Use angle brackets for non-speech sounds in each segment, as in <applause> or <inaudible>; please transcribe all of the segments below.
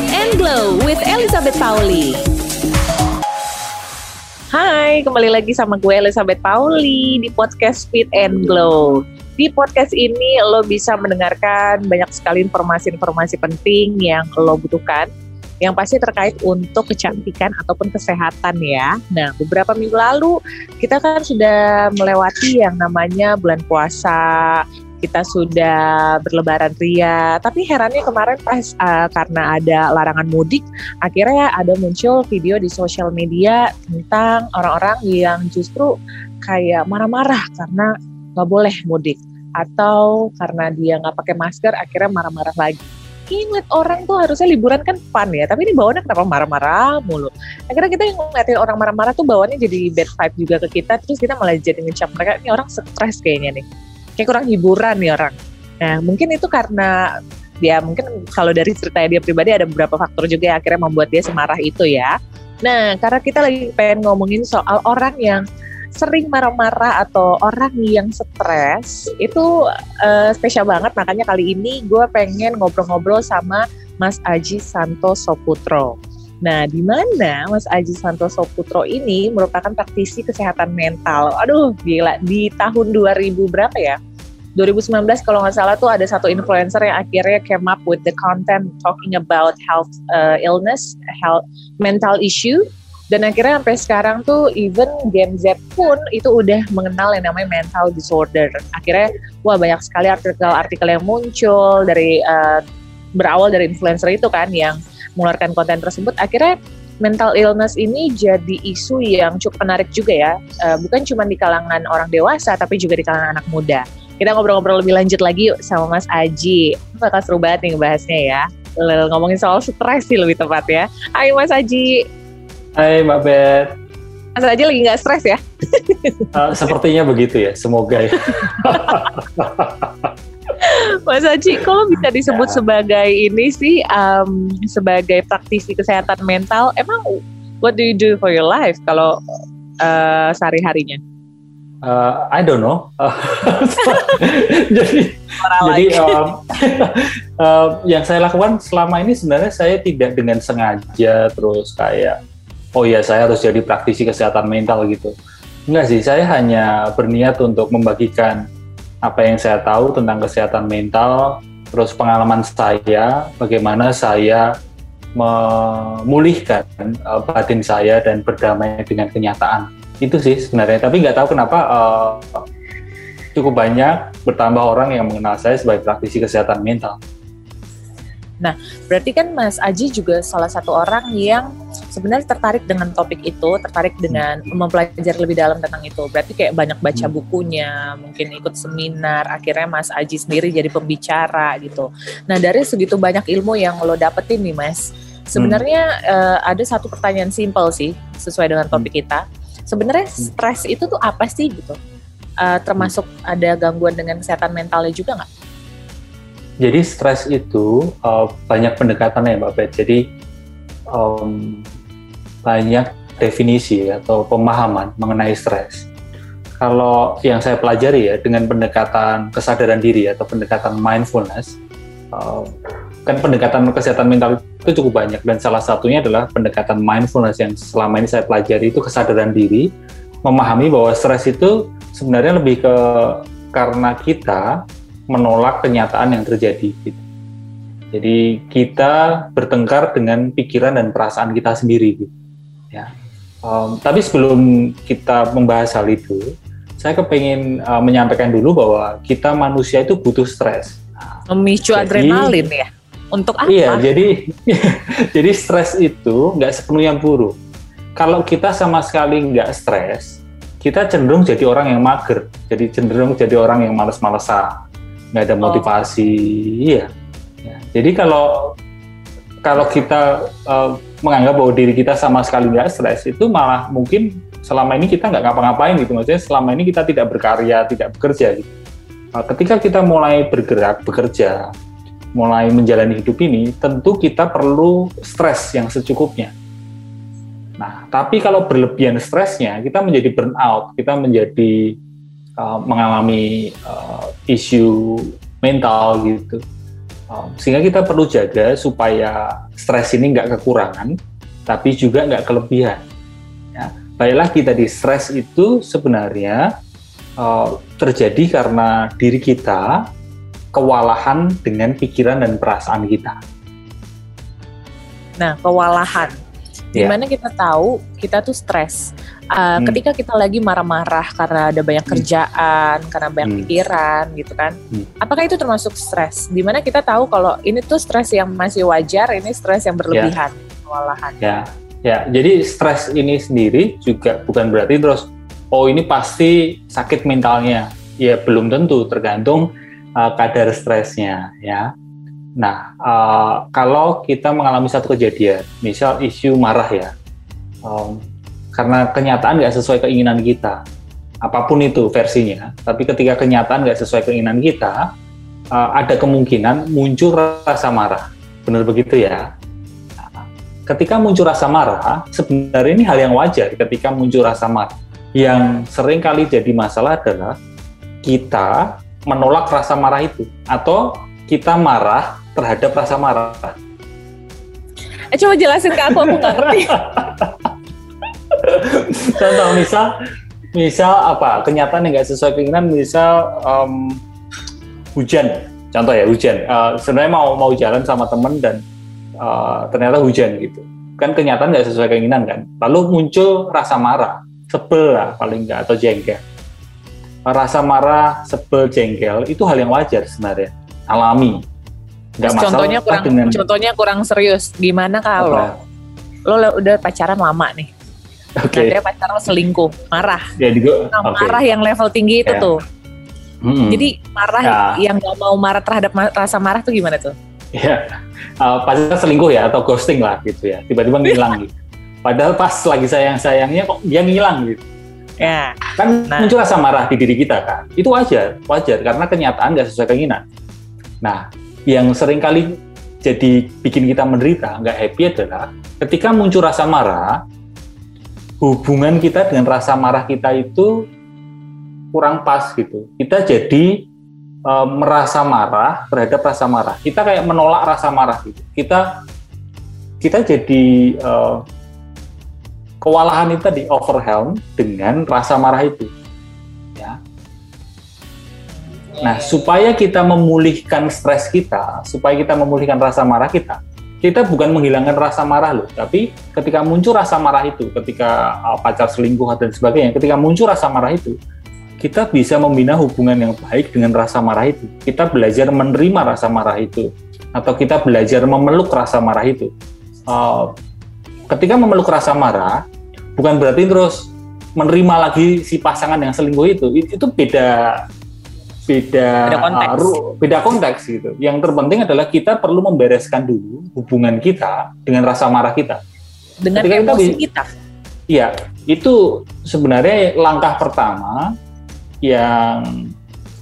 Fit and Glow with Elizabeth Pauli. Hai, kembali lagi sama gue Elizabeth Pauli di podcast Fit and Glow. Di podcast ini lo bisa mendengarkan banyak sekali informasi-informasi penting yang lo butuhkan yang pasti terkait untuk kecantikan ataupun kesehatan ya. Nah, beberapa minggu lalu kita kan sudah melewati yang namanya bulan puasa, kita sudah berlebaran ria. Tapi herannya kemarin pas uh, karena ada larangan mudik, akhirnya ada muncul video di sosial media tentang orang-orang yang justru kayak marah-marah karena nggak boleh mudik. Atau karena dia nggak pakai masker akhirnya marah-marah lagi. Inget orang tuh harusnya liburan kan fun ya tapi ini bawaannya kenapa marah-marah mulu? Akhirnya kita yang ngeliatin orang marah-marah tuh bawaannya jadi bad vibe juga ke kita terus kita malah jadi ngecap mereka ini orang stres kayaknya nih kayak kurang hiburan nih orang nah mungkin itu karena dia mungkin kalau dari ceritanya dia pribadi ada beberapa faktor juga yang akhirnya membuat dia semarah itu ya nah karena kita lagi pengen ngomongin soal orang yang sering marah-marah atau orang yang stres itu uh, spesial banget makanya kali ini gue pengen ngobrol-ngobrol sama Mas Aji Santoso Putro. Nah, di mana Mas Aji Santoso Putro ini merupakan praktisi kesehatan mental. Aduh, gila. Di tahun 2000 berapa ya? 2019 kalau nggak salah tuh ada satu influencer yang akhirnya came up with the content talking about health uh, illness, health mental issue dan akhirnya sampai sekarang tuh even Gen Z pun itu udah mengenal yang namanya mental disorder. Akhirnya wah banyak sekali artikel-artikel yang muncul dari uh, berawal dari influencer itu kan yang mengeluarkan konten tersebut. Akhirnya mental illness ini jadi isu yang cukup menarik juga ya. Uh, bukan cuma di kalangan orang dewasa tapi juga di kalangan anak muda. Kita ngobrol-ngobrol lebih lanjut lagi yuk sama Mas Aji. Bakal seru banget nih ngebahasnya ya. Ngomongin soal stres sih lebih tepat ya. Ayo Mas Aji. Hai Mbak Bet. Mas aja lagi nggak stres ya? uh, <laughs> sepertinya begitu ya, semoga ya. <laughs> Mas Haji, kalau bisa disebut ya. sebagai ini sih, um, sebagai praktisi kesehatan mental, emang what do you do for your life kalau uh, sehari-harinya? Uh, I don't know. <laughs> jadi, jadi um, uh, <laughs> yang saya lakukan selama ini sebenarnya saya tidak dengan sengaja terus kayak oh ya saya harus jadi praktisi kesehatan mental gitu. Enggak sih, saya hanya berniat untuk membagikan apa yang saya tahu tentang kesehatan mental, terus pengalaman saya, bagaimana saya memulihkan uh, batin saya dan berdamai dengan kenyataan. Itu sih sebenarnya, tapi nggak tahu kenapa uh, cukup banyak bertambah orang yang mengenal saya sebagai praktisi kesehatan mental. Nah, berarti kan Mas Aji juga salah satu orang yang sebenarnya tertarik dengan topik itu, tertarik dengan mempelajari lebih dalam tentang itu. Berarti kayak banyak baca hmm. bukunya, mungkin ikut seminar, akhirnya Mas Aji sendiri jadi pembicara gitu. Nah, dari segitu banyak ilmu yang lo dapetin nih, Mas. Sebenarnya hmm. uh, ada satu pertanyaan simpel sih, sesuai dengan topik hmm. kita. Sebenarnya stres itu tuh apa sih gitu? Uh, termasuk ada gangguan dengan kesehatan mentalnya juga nggak? Jadi stres itu uh, banyak pendekatannya Mbak Bet. Jadi um, banyak definisi atau pemahaman mengenai stres. Kalau yang saya pelajari ya dengan pendekatan kesadaran diri atau pendekatan mindfulness, uh, kan pendekatan kesehatan mental itu cukup banyak dan salah satunya adalah pendekatan mindfulness yang selama ini saya pelajari itu kesadaran diri, memahami bahwa stres itu sebenarnya lebih ke karena kita menolak kenyataan yang terjadi. Gitu. Jadi kita bertengkar dengan pikiran dan perasaan kita sendiri. Gitu. Ya. Um, tapi sebelum kita membahas hal itu, saya kepengen uh, menyampaikan dulu bahwa kita manusia itu butuh stres. Memicu jadi, adrenalin ya. Untuk apa? Iya, jadi <laughs> jadi stres itu nggak sepenuhnya buruk. Kalau kita sama sekali nggak stres, kita cenderung jadi orang yang mager, jadi cenderung jadi orang yang males-malesan nggak ada oh. motivasi oh. iya ya. jadi kalau kalau kita uh, menganggap bahwa diri kita sama sekali nggak stres itu malah mungkin selama ini kita nggak ngapa-ngapain gitu maksudnya selama ini kita tidak berkarya tidak bekerja gitu uh, ketika kita mulai bergerak bekerja mulai menjalani hidup ini tentu kita perlu stres yang secukupnya nah tapi kalau berlebihan stresnya kita menjadi burnout kita menjadi uh, mengalami uh, isu mental gitu. Um, sehingga kita perlu jaga supaya stres ini nggak kekurangan, tapi juga nggak kelebihan. Ya, baik lagi tadi stres itu sebenarnya uh, terjadi karena diri kita kewalahan dengan pikiran dan perasaan kita. Nah, kewalahan. Yeah. Di mana kita tahu kita tuh stres. Uh, hmm. Ketika kita lagi marah-marah karena ada banyak hmm. kerjaan, karena banyak hmm. pikiran, gitu kan. Hmm. Apakah itu termasuk stres? Di mana kita tahu kalau ini tuh stres yang masih wajar, ini stres yang berlebihan, yeah. kewalahan. Ya, ya. Jadi stres ini sendiri juga bukan berarti terus, oh ini pasti sakit mentalnya. Ya belum tentu, tergantung uh, kadar stresnya, ya. Nah, uh, kalau kita mengalami satu kejadian, misal isu marah ya, um, karena kenyataan nggak sesuai keinginan kita, apa pun itu versinya, tapi ketika kenyataan nggak sesuai keinginan kita, uh, ada kemungkinan muncul rasa marah. Benar begitu ya? Nah, ketika muncul rasa marah, sebenarnya ini hal yang wajar ketika muncul rasa marah. Yang sering kali jadi masalah adalah kita menolak rasa marah itu, atau kita marah terhadap rasa marah? Eh, coba jelasin ke aku, aku nggak ngerti. <laughs> Contoh misal, misal apa kenyataan yang nggak sesuai keinginan, misal um, hujan. Contoh ya hujan. Uh, sebenarnya mau mau jalan sama temen dan uh, ternyata hujan gitu. Kan kenyataan nggak sesuai keinginan kan. Lalu muncul rasa marah, sebel lah paling nggak atau jengkel. Rasa marah, sebel, jengkel itu hal yang wajar sebenarnya, alami Gak masalah contohnya kurang dengan... contohnya kurang serius. Gimana kalau lo udah pacaran lama nih? Oke. Okay. pacaran selingkuh, marah. Ya, juga, nah, okay. marah yang level tinggi itu yeah. tuh. Hmm. Jadi marah ya. yang gak mau marah terhadap ma rasa marah tuh gimana tuh? Ya, uh, pacaran selingkuh ya atau ghosting lah gitu ya. Tiba-tiba ngilang <laughs> gitu. Padahal pas lagi sayang-sayangnya kok dia ngilang gitu. Ya. Kan nah. muncul rasa marah di diri kita kan. Itu wajar, wajar karena kenyataan gak sesuai keinginan. Nah, yang sering kali jadi bikin kita menderita, nggak happy adalah ketika muncul rasa marah, hubungan kita dengan rasa marah kita itu kurang pas gitu. Kita jadi e, merasa marah terhadap rasa marah. Kita kayak menolak rasa marah gitu. Kita kita jadi e, kewalahan itu tadi overwhelm dengan rasa marah itu. Ya. Nah, supaya kita memulihkan stres kita, supaya kita memulihkan rasa marah kita, kita bukan menghilangkan rasa marah loh, tapi ketika muncul rasa marah itu, ketika uh, pacar selingkuh dan sebagainya, ketika muncul rasa marah itu, kita bisa membina hubungan yang baik dengan rasa marah itu. Kita belajar menerima rasa marah itu, atau kita belajar memeluk rasa marah itu. Uh, ketika memeluk rasa marah, bukan berarti terus menerima lagi si pasangan yang selingkuh itu. Itu beda beda beda konteks. Uh, beda konteks gitu. Yang terpenting adalah kita perlu membereskan dulu hubungan kita dengan rasa marah kita. Dengan Ketika emosi kita, kita. Iya, itu sebenarnya langkah pertama yang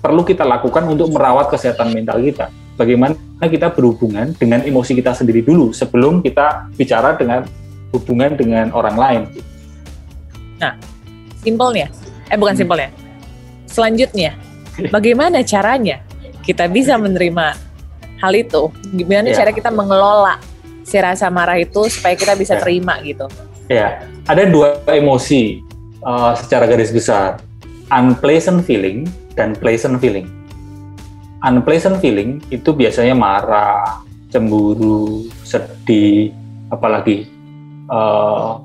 perlu kita lakukan untuk merawat kesehatan mental kita. Bagaimana kita berhubungan dengan emosi kita sendiri dulu sebelum kita bicara dengan hubungan dengan orang lain. Nah, simpelnya, eh bukan hmm. simpelnya. Selanjutnya, <laughs> Bagaimana caranya kita bisa menerima hal itu? Gimana yeah. cara kita mengelola si rasa marah itu supaya kita bisa yeah. terima gitu? Ya, yeah. ada dua emosi uh, secara garis besar, unpleasant feeling dan pleasant feeling. Unpleasant feeling itu biasanya marah, cemburu, sedih, apalagi uh,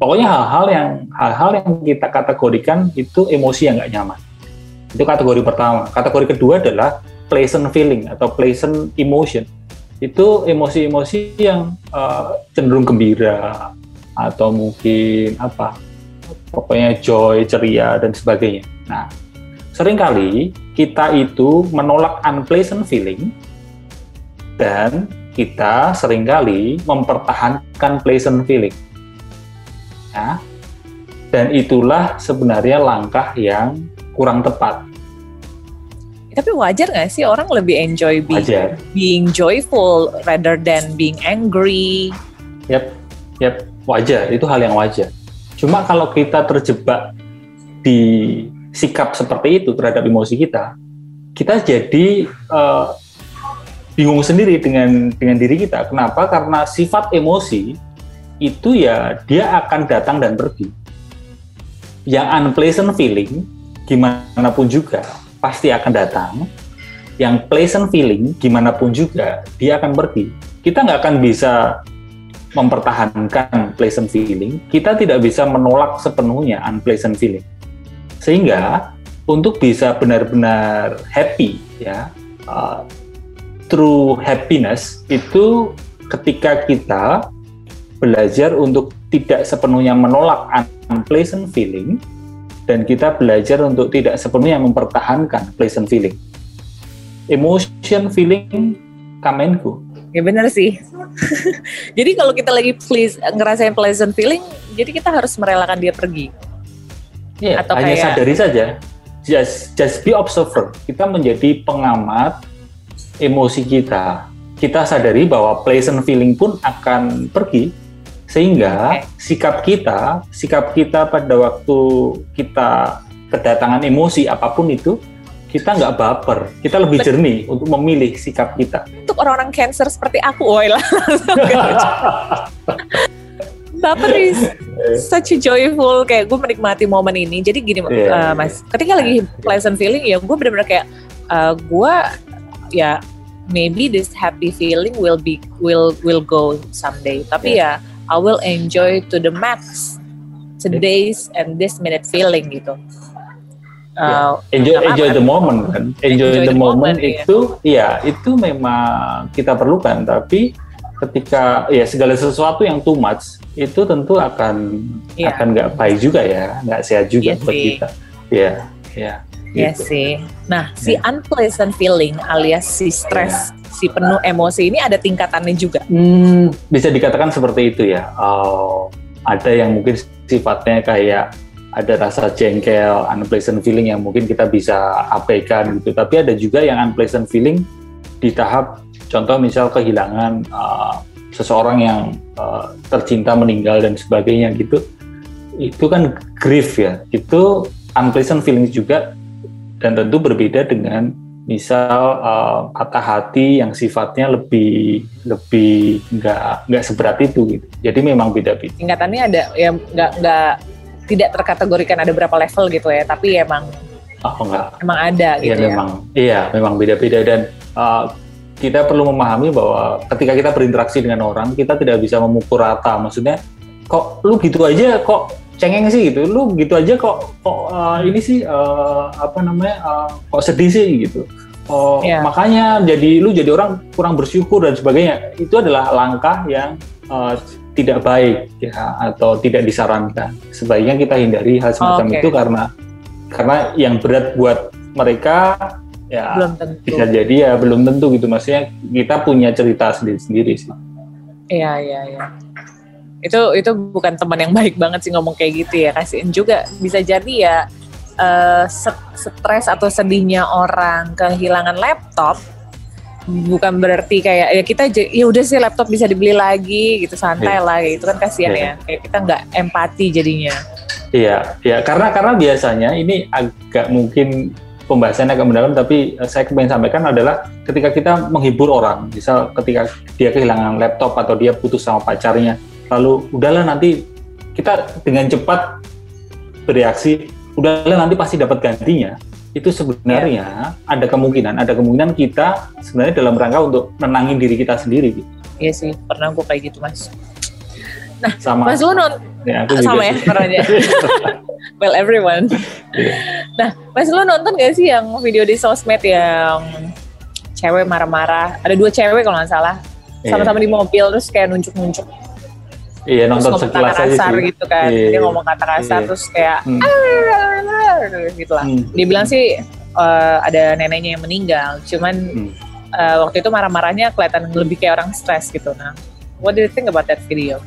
pokoknya hal-hal yang hal-hal yang kita kategorikan itu emosi yang nggak nyaman. Itu kategori pertama. Kategori kedua adalah pleasant feeling atau pleasant emotion. Itu emosi-emosi yang uh, cenderung gembira atau mungkin apa? Pokoknya joy, ceria dan sebagainya. Nah, sering kali kita itu menolak unpleasant feeling dan kita sering kali mempertahankan pleasant feeling. Ya. Dan itulah sebenarnya langkah yang kurang tepat. Tapi wajar nggak sih orang lebih enjoy being, wajar. being joyful rather than being angry? Yap, yap, wajar. Itu hal yang wajar. Cuma kalau kita terjebak di sikap seperti itu terhadap emosi kita, kita jadi uh, bingung sendiri dengan dengan diri kita. Kenapa? Karena sifat emosi itu ya dia akan datang dan pergi. Yang unpleasant feeling gimana pun juga pasti akan datang. Yang pleasant feeling gimana pun juga dia akan pergi. Kita nggak akan bisa mempertahankan pleasant feeling. Kita tidak bisa menolak sepenuhnya unpleasant feeling. Sehingga untuk bisa benar-benar happy ya uh, true happiness itu ketika kita belajar untuk tidak sepenuhnya menolak unpleasant feeling dan kita belajar untuk tidak sepenuhnya mempertahankan pleasant feeling. Emotion feeling kamenku. Ya benar sih. <laughs> jadi kalau kita lagi please ngerasain pleasant feeling, jadi kita harus merelakan dia pergi. Iya, Atau hanya kayak, sadari saja. Just just be observer. Kita menjadi pengamat emosi kita, kita sadari bahwa pleasant feeling pun akan pergi, sehingga okay. sikap kita, sikap kita pada waktu kita kedatangan emosi apa pun itu, kita nggak baper, kita lebih jernih untuk memilih sikap kita. Untuk orang-orang cancer seperti aku, oi lah. <laughs> baper is such a joyful kayak gue menikmati momen ini. Jadi gini yeah, uh, mas, ketika lagi pleasant feeling ya gue benar-benar kayak uh, gue ya maybe this happy feeling will be will will go someday tapi yeah. ya I will enjoy to the max today's and this minute feeling gitu Uh, enjoy enjoy the moment kan enjoy, enjoy the, the moment, moment iya. itu ya itu memang kita perlukan tapi ketika ya segala sesuatu yang too much itu tentu akan yeah. akan nggak baik juga ya nggak sehat juga yeah, buat sih. kita ya ya Iya gitu. sih. Nah, si yeah. unpleasant feeling alias si stres, yeah. si penuh emosi ini ada tingkatannya juga. Hmm, bisa dikatakan seperti itu ya. Uh, ada yang mungkin sifatnya kayak ada rasa jengkel, unpleasant feeling yang mungkin kita bisa abaikan gitu. Tapi ada juga yang unpleasant feeling di tahap contoh misal kehilangan uh, seseorang yang uh, tercinta meninggal dan sebagainya gitu. Itu kan grief ya. Itu unpleasant feeling juga dan tentu berbeda dengan misal uh, kata hati yang sifatnya lebih lebih nggak nggak seberat itu gitu. Jadi memang beda-beda. Tingkatannya ada ya nggak nggak tidak terkategorikan ada berapa level gitu ya, tapi emang oh enggak. Emang ada gitu iya, ya. Memang iya, memang beda-beda dan uh, kita perlu memahami bahwa ketika kita berinteraksi dengan orang, kita tidak bisa memukul rata. Maksudnya kok lu gitu aja kok cengeng sih gitu. Lu gitu aja kok kok uh, ini sih uh, apa namanya uh, kok sedih sih gitu. Oh yeah. makanya jadi lu jadi orang kurang bersyukur dan sebagainya. Itu adalah langkah yang uh, tidak baik ya atau tidak disarankan. Sebaiknya kita hindari hal semacam okay. itu karena karena yang berat buat mereka ya belum tentu. bisa jadi ya belum tentu gitu. Maksudnya kita punya cerita sendiri sendiri sih. Iya iya iya itu itu bukan teman yang baik banget sih ngomong kayak gitu ya. Kasihin juga bisa jadi ya uh, stres atau sedihnya orang kehilangan laptop bukan berarti kayak ya kita ya udah sih laptop bisa dibeli lagi gitu santai yeah. lah gitu. Kan kasihan yeah. ya. Kayak kita nggak empati jadinya. Iya iya. Karena karena biasanya ini agak mungkin pembahasannya agak mendalam tapi eh, saya ingin sampaikan adalah ketika kita menghibur orang. Misal ketika dia kehilangan laptop atau dia putus sama pacarnya lalu udahlah nanti kita dengan cepat bereaksi udahlah nanti pasti dapat gantinya itu sebenarnya ya. ada kemungkinan ada kemungkinan kita sebenarnya dalam rangka untuk nenangin diri kita sendiri gitu. Iya sih, pernah gue kayak gitu mas. Nah, sama. Mas lu non ya, aku sama ya pernahnya. <laughs> well everyone. Yeah. Nah, Mas lu nonton gak sih yang video di sosmed yang cewek marah-marah? Ada dua cewek kalau nggak salah, iya. sama-sama yeah. di mobil terus kayak nunjuk-nunjuk Iya nonton terus sekilas kata kasar aja gitu kan. Iya, dia ngomong kata kasar iya. terus kayak hmm. gitu lah. Hmm. Dia bilang sih uh, ada neneknya yang meninggal, cuman hmm. uh, waktu itu marah-marahnya kelihatan lebih kayak orang stres gitu. Nah, what do you think about that video?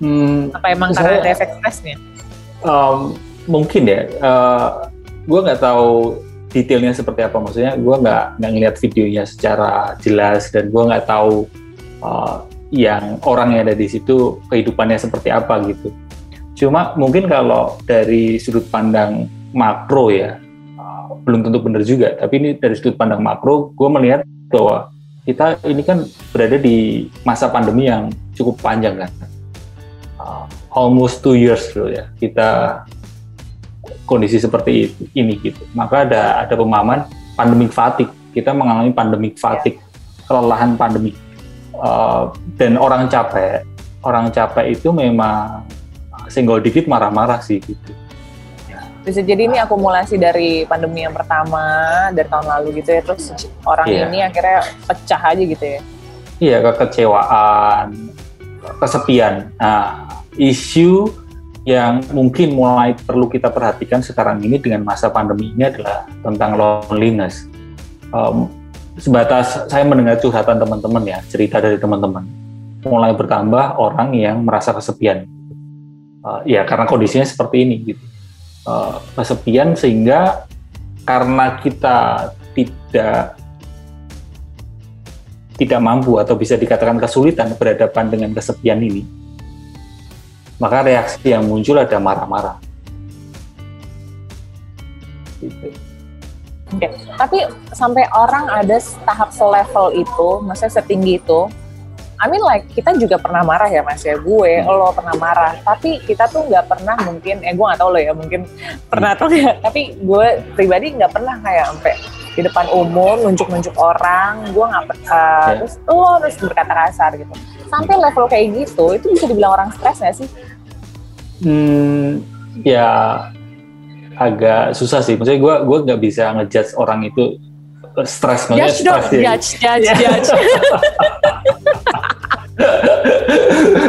Hmm, Apa emang karena ada efek stresnya? Um, mungkin ya. Uh, eh, gue nggak tahu detailnya seperti apa. Maksudnya gue nggak nggak ngeliat videonya secara jelas dan gue nggak tahu uh, yang orang yang ada di situ kehidupannya seperti apa gitu. Cuma mungkin kalau dari sudut pandang makro ya, uh, belum tentu benar juga. Tapi ini dari sudut pandang makro, gue melihat bahwa kita ini kan berada di masa pandemi yang cukup panjang kan, uh, almost two years loh ya kita kondisi seperti itu, ini gitu. Maka ada ada pemahaman pandemic fatigue. Kita mengalami pandemic fatigue, kelelahan pandemi. Uh, dan orang capek, orang capek itu memang single dikit marah-marah sih gitu. Bisa jadi ini akumulasi dari pandemi yang pertama dari tahun lalu gitu ya, terus orang yeah. ini akhirnya pecah aja gitu ya. Iya, kekecewaan, kesepian. Nah, isu yang mungkin mulai perlu kita perhatikan sekarang ini dengan masa pandemi ini adalah tentang loneliness. Um, sebatas saya mendengar curhatan teman-teman ya, cerita dari teman-teman, mulai bertambah orang yang merasa kesepian. Uh, ya karena kondisinya seperti ini gitu. Uh, kesepian sehingga karena kita tidak tidak mampu atau bisa dikatakan kesulitan berhadapan dengan kesepian ini, maka reaksi yang muncul ada marah-marah. Gitu. Oke, tapi sampai orang ada tahap selevel itu, maksudnya setinggi itu, I mean like kita juga pernah marah ya mas ya gue hmm. lo pernah marah tapi kita tuh nggak pernah mungkin eh gue nggak tahu lo ya mungkin pernah atau nggak tapi gue pribadi nggak pernah kayak sampai di depan umum nunjuk-nunjuk orang gue nggak uh, yeah. terus lo harus berkata kasar gitu sampai level kayak gitu itu bisa dibilang orang stres nggak sih Hmm, ya agak susah sih. Maksudnya gue gue nggak bisa ngejudge orang itu stres. Judge dong, judge, judge, <laughs> judge.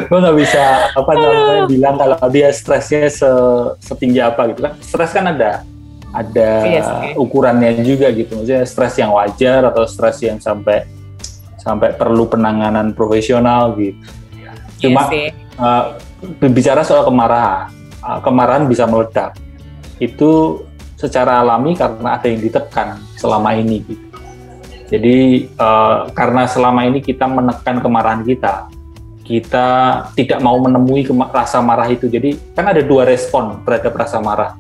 gue nggak bisa apa namanya bilang kalau dia stresnya se setinggi apa gitu kan. Stres kan ada ada yes, iya ukurannya juga gitu. Maksudnya stres yang wajar atau stres yang sampai sampai perlu penanganan profesional gitu. Cuma yes, uh, berbicara soal kemarahan, uh, kemarahan bisa meledak. Itu secara alami karena ada yang ditekan selama ini. Gitu. Jadi uh, karena selama ini kita menekan kemarahan kita, kita tidak mau menemui rasa marah itu. Jadi kan ada dua respon terhadap rasa marah.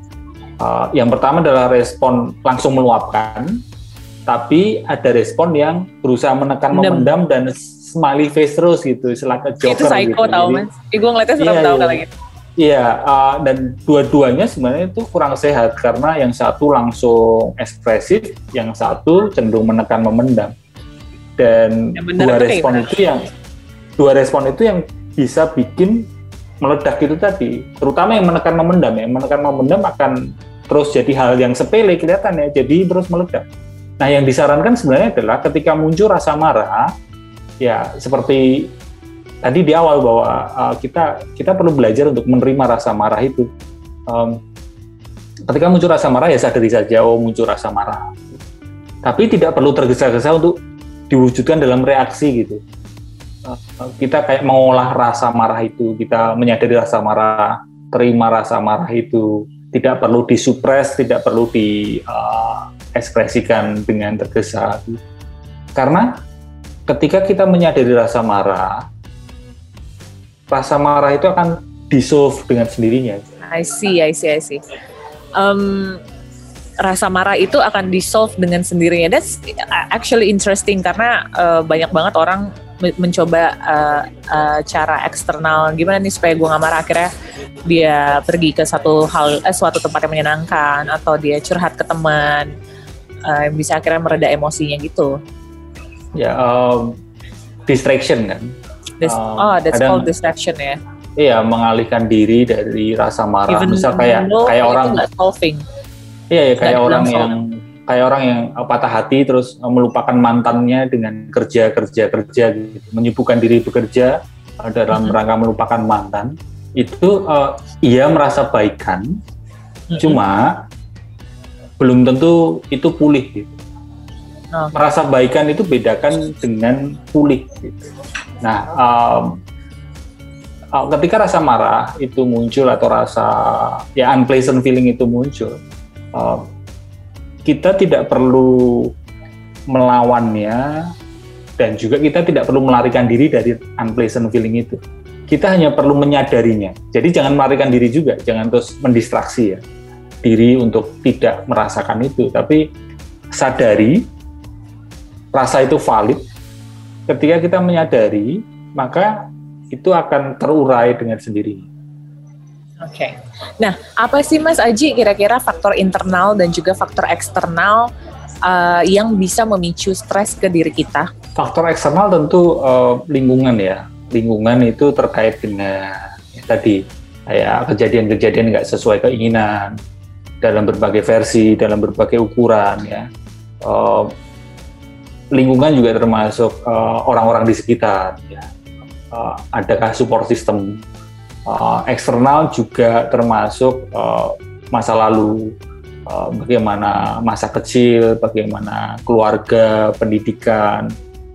Uh, yang pertama adalah respon langsung meluapkan, tapi ada respon yang berusaha menekan, memendam dan smiley face terus gitu, istilah joker Itu psycho gitu. tau mas. Eh, gue ngeliatnya serem iya, tau iya. kalau gitu. Iya, uh, dan dua-duanya sebenarnya itu kurang sehat karena yang satu langsung ekspresif, yang satu cenderung menekan memendam. Dan dua respon itu yang dua respon itu yang bisa bikin meledak itu tadi. Terutama yang menekan memendam, yang menekan memendam akan terus jadi hal yang sepele kelihatan ya, jadi terus meledak. Nah, yang disarankan sebenarnya adalah ketika muncul rasa marah, ya seperti tadi di awal bahwa uh, kita kita perlu belajar untuk menerima rasa marah itu. Um, ketika muncul rasa marah ya sadari saja oh muncul rasa marah. Tapi tidak perlu tergesa-gesa untuk diwujudkan dalam reaksi gitu. Uh, kita kayak mengolah rasa marah itu, kita menyadari rasa marah, terima rasa marah itu, tidak perlu disupres, tidak perlu diekspresikan uh, dengan tergesa. Karena ketika kita menyadari rasa marah, rasa marah itu akan dissolve dengan sendirinya. I see, I see, I see. Um, rasa marah itu akan dissolve dengan sendirinya. That's actually interesting karena uh, banyak banget orang mencoba uh, uh, cara eksternal gimana nih supaya gue nggak marah akhirnya dia pergi ke satu hal eh, suatu tempat yang menyenangkan atau dia curhat ke teman uh, bisa akhirnya mereda emosinya gitu ya um, distraction kan Dis um, oh that's kadang, called distraction ya iya mengalihkan diri dari rasa marah Even misal kayak kayak orang solving iya ya kayak orang yang kayak orang yang patah hati terus melupakan mantannya dengan kerja kerja kerja gitu menyibukkan diri bekerja uh, dalam hmm. rangka melupakan mantan itu uh, ia merasa baikan hmm. cuma belum tentu itu pulih gitu oh. merasa baikan itu bedakan dengan pulih. Gitu. Nah, um, ketika rasa marah itu muncul atau rasa ya unpleasant feeling itu muncul, um, kita tidak perlu melawannya dan juga kita tidak perlu melarikan diri dari unpleasant feeling itu. Kita hanya perlu menyadarinya. Jadi jangan melarikan diri juga, jangan terus mendistraksi ya diri untuk tidak merasakan itu, tapi sadari rasa itu valid, ketika kita menyadari, maka itu akan terurai dengan sendirinya. Oke. Okay. Nah, apa sih Mas Aji kira-kira faktor internal dan juga faktor eksternal uh, yang bisa memicu stres ke diri kita? Faktor eksternal tentu uh, lingkungan ya. Lingkungan itu terkait dengan ya, tadi kayak kejadian-kejadian nggak sesuai keinginan dalam berbagai versi, dalam berbagai ukuran ya. Uh, lingkungan juga termasuk orang-orang uh, di sekitar ya. Uh, adakah support system uh, eksternal juga termasuk uh, masa lalu, uh, bagaimana masa kecil, bagaimana keluarga, pendidikan,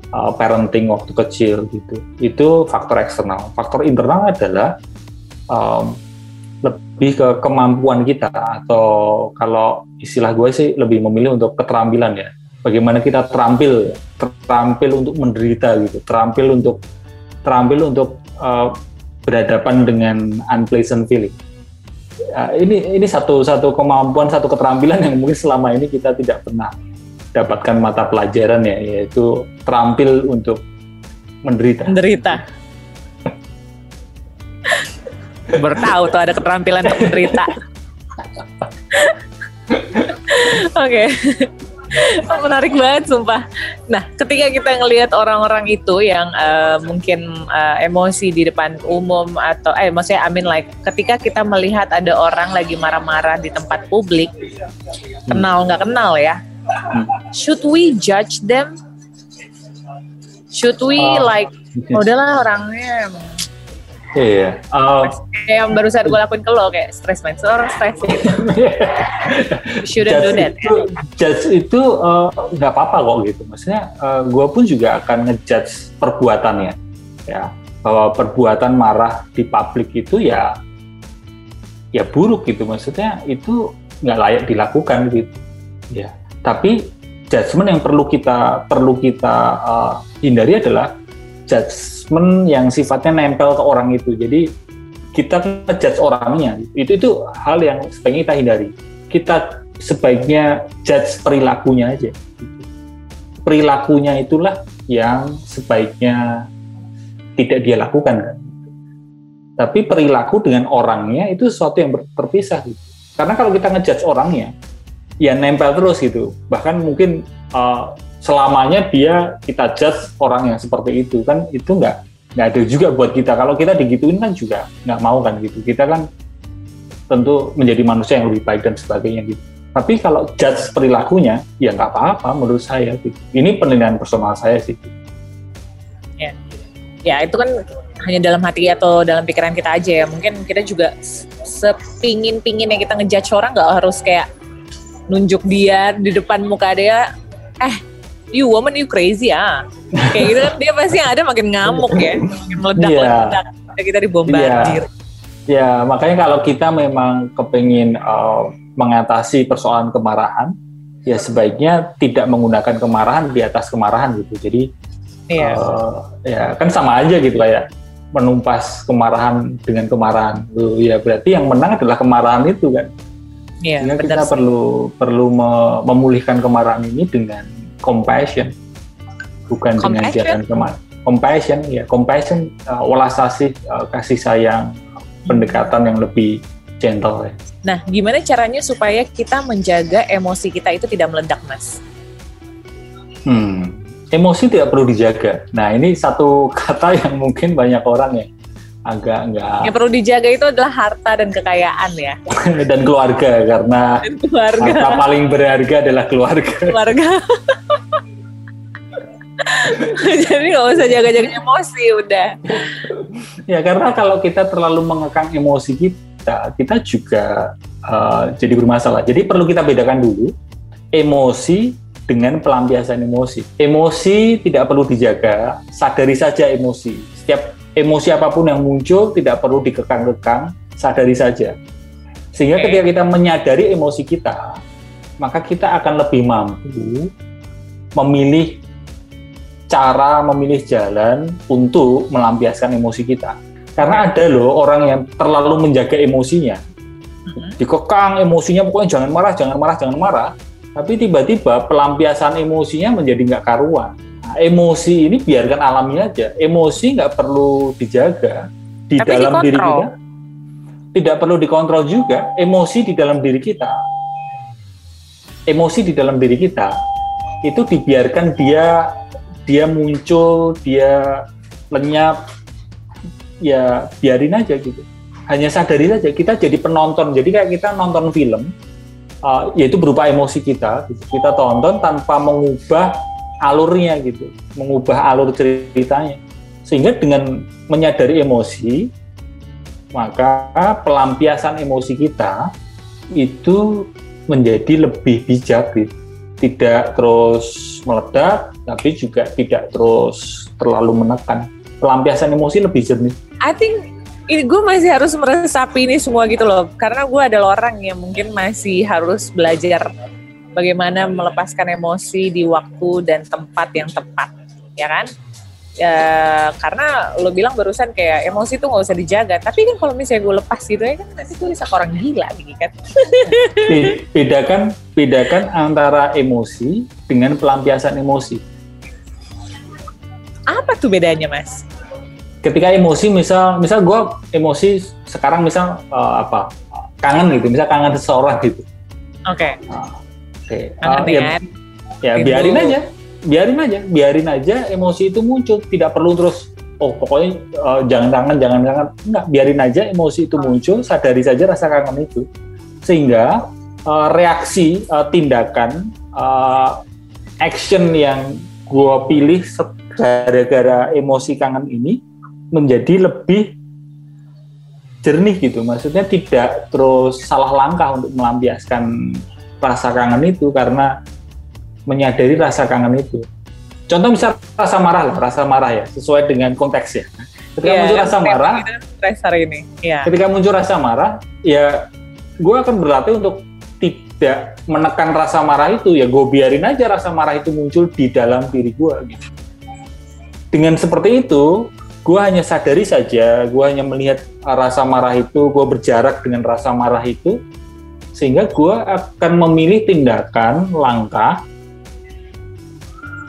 uh, parenting waktu kecil gitu. Itu faktor eksternal. Faktor internal adalah um, lebih ke kemampuan kita atau kalau istilah gue sih lebih memilih untuk keterampilan ya. Bagaimana kita terampil, terampil untuk menderita gitu, terampil untuk terampil untuk uh, berhadapan dengan unpleasant feeling. Ya, ini ini satu satu kemampuan satu keterampilan yang mungkin selama ini kita tidak pernah dapatkan mata pelajaran ya yaitu terampil untuk menderita. Menderita. Bertahu tuh ada keterampilan untuk menderita. <laughs> Oke. <laughs> Okay. menarik banget sumpah. Nah, ketika kita ngelihat orang-orang itu yang uh, mungkin uh, emosi di depan umum atau eh maksudnya I mean like ketika kita melihat ada orang lagi marah-marah di tempat publik, kenal nggak kenal ya. Should we judge them? Should we uh, like oh, udahlah orangnya Iya. Uh, kayak yang barusan gue lakuin ke lo kayak stress orang stress gitu. <laughs> Shouldn't do that. Itu, judge itu eh, nggak uh, apa-apa kok gitu. Maksudnya uh, gue pun juga akan ngejudge perbuatannya, ya bahwa perbuatan marah di publik itu ya ya buruk gitu. Maksudnya itu nggak layak dilakukan gitu. Ya. Tapi judgement yang perlu kita perlu kita uh, hindari adalah judgement yang sifatnya nempel ke orang itu. Jadi kita ngejudge orangnya. Itu itu hal yang sebaiknya kita hindari. Kita sebaiknya judge perilakunya aja. Perilakunya itulah yang sebaiknya tidak dia lakukan kan. Tapi perilaku dengan orangnya itu sesuatu yang terpisah gitu. Karena kalau kita ngejudge orangnya, ya nempel terus gitu. Bahkan mungkin uh, selamanya dia kita judge orang yang seperti itu kan? Itu nggak nggak ada juga buat kita. Kalau kita digituin kan juga nggak mau kan gitu. Kita kan tentu menjadi manusia yang lebih baik dan sebagainya gitu. Tapi kalau judge perilakunya ya nggak apa-apa menurut saya gitu. Ini penilaian personal saya sih ya. Ya itu kan hanya dalam hati atau dalam pikiran kita aja ya. Mungkin kita juga sepingin pingin yang kita ngejudge orang nggak harus kayak nunjuk dia di depan muka dia eh you woman you crazy ah. Kayak gitu kan dia pasti yang ada makin ngamuk ya makin meledak-ledak yeah. kita dibombardir. Yeah. ya makanya kalau kita memang kepingin uh, mengatasi persoalan kemarahan ya sebaiknya tidak menggunakan kemarahan di atas kemarahan gitu. Jadi yeah. uh, ya kan sama aja gitu kayak menumpas kemarahan dengan kemarahan ya berarti yang menang adalah kemarahan itu kan. Iya, Sehingga kita perlu perlu memulihkan kemarahan ini dengan compassion bukan compassion? dengan jalan ke mana compassion ya compassion uh, welas asih uh, kasih sayang pendekatan yang lebih gentle ya. Nah, gimana caranya supaya kita menjaga emosi kita itu tidak meledak, Mas? Hmm, emosi tidak perlu dijaga. Nah, ini satu <laughs> kata yang mungkin banyak orang ya agak enggak. Yang perlu dijaga itu adalah harta dan kekayaan ya. <laughs> dan keluarga karena dan keluarga. harta paling berharga adalah keluarga. Keluarga. <laughs> Jadi nggak usah jaga-jaga emosi udah. Ya karena kalau kita terlalu mengekang emosi kita, kita juga uh, jadi bermasalah. Jadi perlu kita bedakan dulu emosi dengan pelampiasan emosi. Emosi tidak perlu dijaga, sadari saja emosi. Setiap emosi apa pun yang muncul tidak perlu dikekang-kekang, sadari saja. Sehingga ketika kita menyadari emosi kita, maka kita akan lebih mampu memilih cara, memilih jalan untuk melampiaskan emosi kita. Karena ada loh orang yang terlalu menjaga emosinya. Dikekang emosinya pokoknya jangan marah, jangan marah, jangan marah. tapi tiba-tiba pelampiasan emosinya menjadi nggak karuan. Emosi ini biarkan alami aja. Emosi nggak perlu dijaga di tapi dalam dikontrol. diri kita. Tidak perlu dikontrol juga. Emosi di dalam diri kita. Emosi di dalam diri kita itu dibiarkan dia dia muncul, dia lenyap, ya biarin aja gitu. Hanya sadari saja kita jadi penonton. Jadi kayak kita nonton film, uh, yaitu berupa emosi kita. Gitu. Kita tonton tanpa mengubah alurnya gitu, mengubah alur ceritanya. Sehingga dengan menyadari emosi, maka pelampiasan emosi kita itu menjadi lebih bijak gitu. Tidak terus meledak, tapi juga tidak terus terlalu menekan. Pelampiasan emosi lebih jernih. I think ini gue masih harus meresapi ini semua gitu loh karena gue adalah orang yang mungkin masih harus belajar bagaimana melepaskan emosi di waktu dan tempat yang tepat ya kan? Ya karena lo bilang barusan kayak emosi tuh nggak usah dijaga tapi kan kalau misalnya gue lepas gitu ya kan nanti gue bisa orang gila gitu kan? Bedakan bedakan antara emosi dengan pelampiasan emosi. Apa tuh bedanya mas? Ketika emosi misal misal gue emosi sekarang misal uh, apa kangen gitu misal kangen seseorang gitu. Oke. Okay. uh, oke. Okay. uh, ya, ya biarin aja. Biarin aja. Biarin aja emosi itu muncul. Tidak perlu terus oh pokoknya uh, jangan kangen jangan kangen enggak biarin aja emosi itu muncul. Sadari saja rasa kangen itu. Sehingga uh, reaksi uh, tindakan uh, action yang gue pilih gara-gara emosi kangen ini menjadi lebih jernih gitu. Maksudnya tidak terus salah langkah untuk melampiaskan rasa kangen itu karena menyadari rasa kangen itu. Contoh misal rasa marah lah, rasa marah ya, sesuai dengan konteks ya. Ketika yeah, muncul rasa marah, hari ini. Yeah. Ketika muncul rasa marah, ya gue akan berlatih untuk tidak menekan rasa marah itu ya gue biarin aja rasa marah itu muncul di dalam diri gue gitu. Dengan seperti itu, gue hanya sadari saja, gue hanya melihat rasa marah itu, gue berjarak dengan rasa marah itu, sehingga gue akan memilih tindakan, langkah,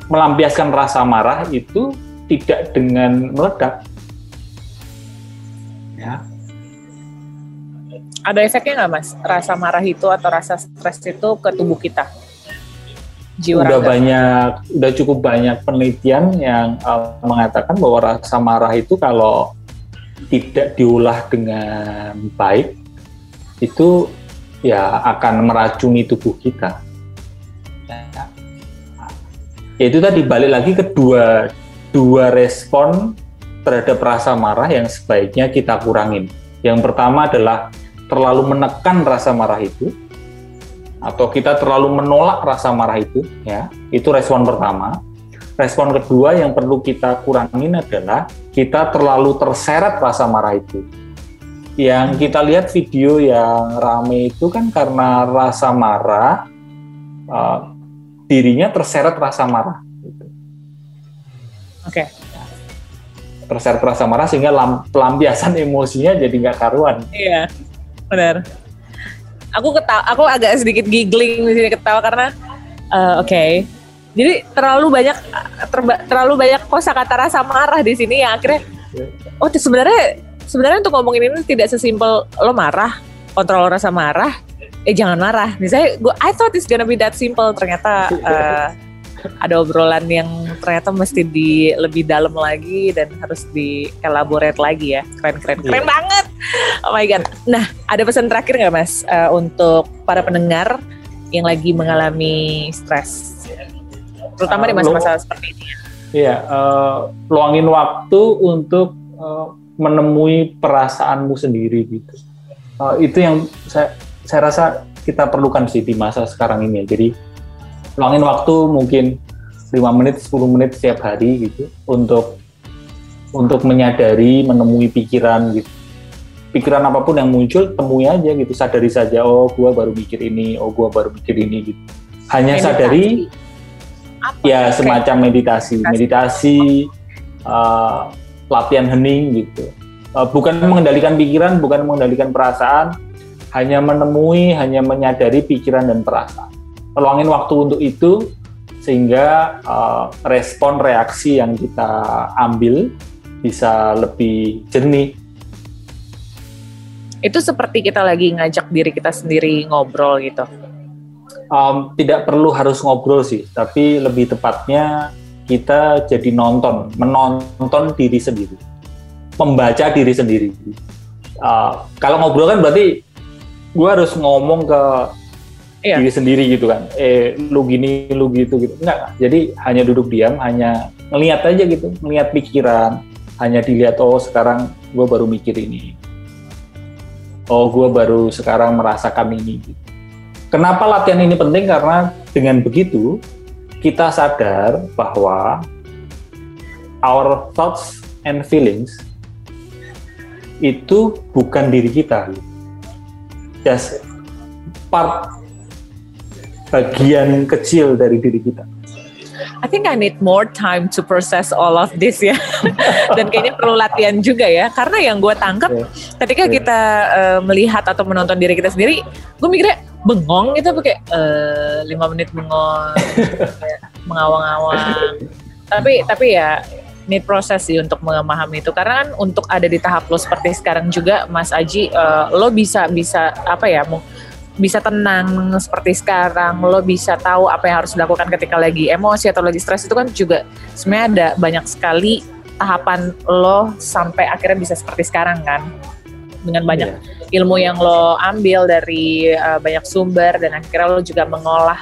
melampiaskan rasa marah itu tidak dengan meledak. Ya. Ada efeknya nggak mas, rasa marah itu atau rasa stres itu ke tubuh kita? jiwa udah raga. banyak udah cukup banyak penelitian yang uh, mengatakan bahwa rasa marah itu kalau tidak diolah dengan baik itu ya akan meracuni tubuh kita. Ya, itu tadi balik lagi ke dua dua respon terhadap rasa marah yang sebaiknya kita kurangin. Yang pertama adalah terlalu menekan rasa marah itu, atau kita terlalu menolak rasa marah itu ya itu respon pertama respon kedua yang perlu kita kurangin adalah kita terlalu terseret rasa marah itu yang kita lihat video yang rame itu kan karena rasa marah uh, dirinya terseret rasa marah gitu. oke okay. terseret rasa marah sehingga pelampiasan emosinya jadi nggak karuan iya benar aku ketawa aku agak sedikit giggling di sini ketawa karena uh, oke okay. jadi terlalu banyak terba, terlalu banyak kosakata rasa marah di sini yang akhirnya oh sebenarnya sebenarnya untuk ngomongin ini tidak sesimpel lo marah kontrol rasa marah eh jangan marah. Misalnya gue I thought it's gonna be that simple. Ternyata uh, ada obrolan yang ternyata mesti di lebih dalam lagi dan harus di elaborate lagi ya. Keren keren keren yeah. banget. Oh my god. Nah ada pesan terakhir nggak mas? Uh, untuk para pendengar yang lagi mengalami stres. Terutama uh, di ah, masa-masa seperti ini ya. Iya uh, luangin waktu untuk uh, menemui perasaanmu sendiri gitu. Uh, itu yang saya saya rasa kita perlukan sih di masa sekarang ini. Jadi luangin waktu mungkin 5 menit 10 menit setiap hari gitu untuk untuk menyadari menemui pikiran gitu. Pikiran apa pun yang muncul temui aja gitu. Sadari saja oh gua baru mikir ini oh gua baru mikir ini gitu. Hanya meditasi. sadari Apa? ya semacam meditasi. meditasi. Uh, latihan hening gitu uh, bukan mengendalikan pikiran bukan mengendalikan perasaan hanya menemui hanya menyadari pikiran dan perasaan peluangin waktu untuk itu sehingga uh, respon reaksi yang kita ambil bisa lebih jernih. Itu seperti kita lagi ngajak diri kita sendiri ngobrol gitu. Um, tidak perlu harus ngobrol sih, tapi lebih tepatnya kita jadi nonton, menonton diri sendiri, membaca diri sendiri. Uh, kalau ngobrol kan berarti gue harus ngomong ke iya. diri sendiri gitu kan eh lu gini lu gitu gitu enggak jadi hanya duduk diam hanya ngelihat aja gitu ngelihat pikiran hanya dilihat oh sekarang gue baru mikir ini oh gue baru sekarang merasakan ini gitu. kenapa latihan ini penting karena dengan begitu kita sadar bahwa our thoughts and feelings itu bukan diri kita just part bagian kecil dari diri kita. I think I need more time to process all of this ya. <laughs> Dan kayaknya perlu latihan juga ya. Karena yang gue tangkap yeah. ketika yeah. kita uh, melihat atau menonton diri kita sendiri, gue mikirnya bengong gitu kayak uh, lima menit bengong, <laughs> mengawang-awang. Tapi tapi ya need proses sih untuk memahami itu karena kan untuk ada di tahap lo seperti sekarang juga Mas Aji uh, lo bisa bisa apa ya bisa tenang seperti sekarang, lo bisa tahu apa yang harus dilakukan ketika lagi emosi atau lagi stres itu kan juga sebenarnya ada banyak sekali tahapan lo sampai akhirnya bisa seperti sekarang kan dengan banyak yeah. ilmu yang lo ambil dari uh, banyak sumber dan akhirnya lo juga mengolah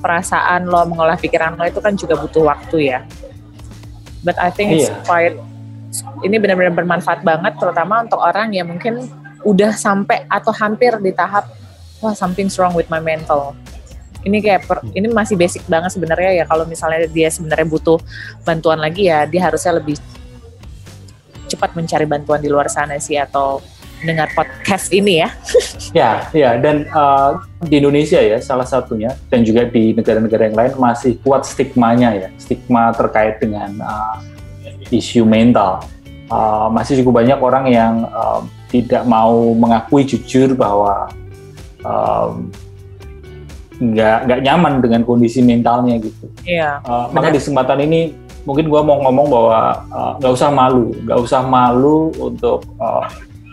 perasaan lo, mengolah pikiran lo itu kan juga butuh waktu ya. But I think it's yeah. quite ini benar-benar bermanfaat banget terutama untuk orang yang mungkin udah sampai atau hampir di tahap wah something's wrong with my mental ini kayak per, ini masih basic banget sebenarnya ya kalau misalnya dia sebenarnya butuh bantuan lagi ya dia harusnya lebih cepat mencari bantuan di luar sana sih atau dengar podcast ini ya. <laughs> ya, ya dan uh, di Indonesia ya salah satunya dan juga di negara-negara yang lain masih kuat stigmanya ya, stigma terkait dengan uh, isu mental. Uh, masih cukup banyak orang yang uh, tidak mau mengakui jujur bahwa um, nggak nggak nyaman dengan kondisi mentalnya gitu. Iya. Uh, maka di kesempatan ini mungkin gue mau ngomong bahwa uh, nggak uh, usah malu, nggak usah malu untuk uh,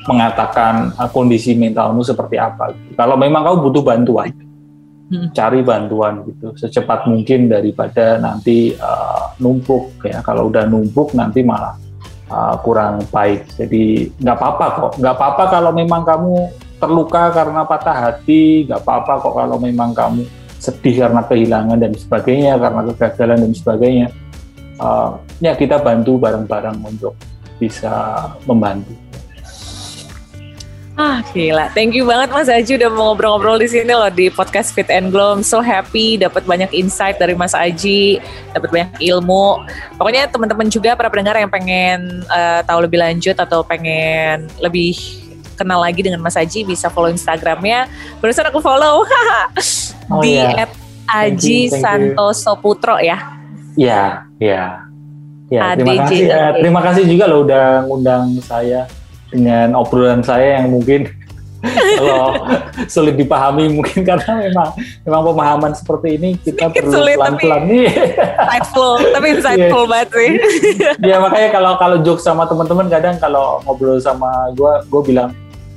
mengatakan uh, kondisi mentalmu seperti apa. Gitu. Kalau memang kamu butuh bantuan, hmm. cari bantuan gitu secepat mungkin daripada nanti uh, numpuk ya. Kalau udah numpuk nanti malah uh, kurang baik. Jadi nggak apa-apa kok, nggak apa-apa kalau memang kamu terluka karena patah hati, nggak apa-apa kok kalau memang kamu sedih karena kehilangan dan sebagainya, karena kegagalan dan sebagainya. Uh, ya kita bantu bareng-bareng untuk bisa membantu. Ah gila, thank you banget Mas Aji udah mau ngobrol-ngobrol di sini loh di podcast Fit and Glow. I'm so happy dapat banyak insight dari Mas Aji, dapat banyak ilmu. Pokoknya teman-teman juga para pendengar yang pengen uh, tahu lebih lanjut atau pengen lebih kenal lagi dengan Mas Aji bisa follow Instagramnya. Barusan aku follow oh, di yeah. Aji Santoso Putro ya. Iya, iya. Ya, terima kasih ya. Terima kasih juga loh udah ngundang saya dengan obrolan saya yang mungkin <laughs> kalau sulit dipahami mungkin <laughs> karena memang memang pemahaman seperti ini kita Sedikit perlu pelan-pelan nih. Insightful, tapi <laughs> insightful yeah. banget sih. ya makanya kalau kalau joke sama teman-teman kadang kalau ngobrol sama gue, gue bilang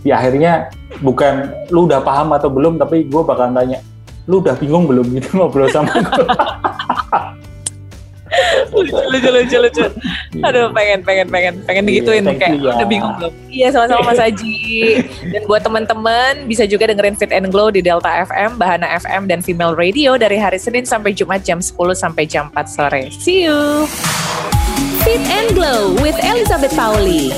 ya akhirnya bukan lu udah paham atau belum tapi gue bakal tanya lu udah bingung belum? Gitu <laughs> ngobrol sama gue lucu lucu lucu lucu. Aduh pengen pengen pengen pengen iya, digituin yeah, kayak you, udah bingung belum? Iya sama-sama Mas <laughs> Haji dan buat teman-teman bisa juga dengerin Fit and Glow di Delta FM Bahana FM dan Female Radio dari hari Senin sampai Jumat jam 10 sampai jam 4 sore. See you! Fit and Glow with Elizabeth Pauli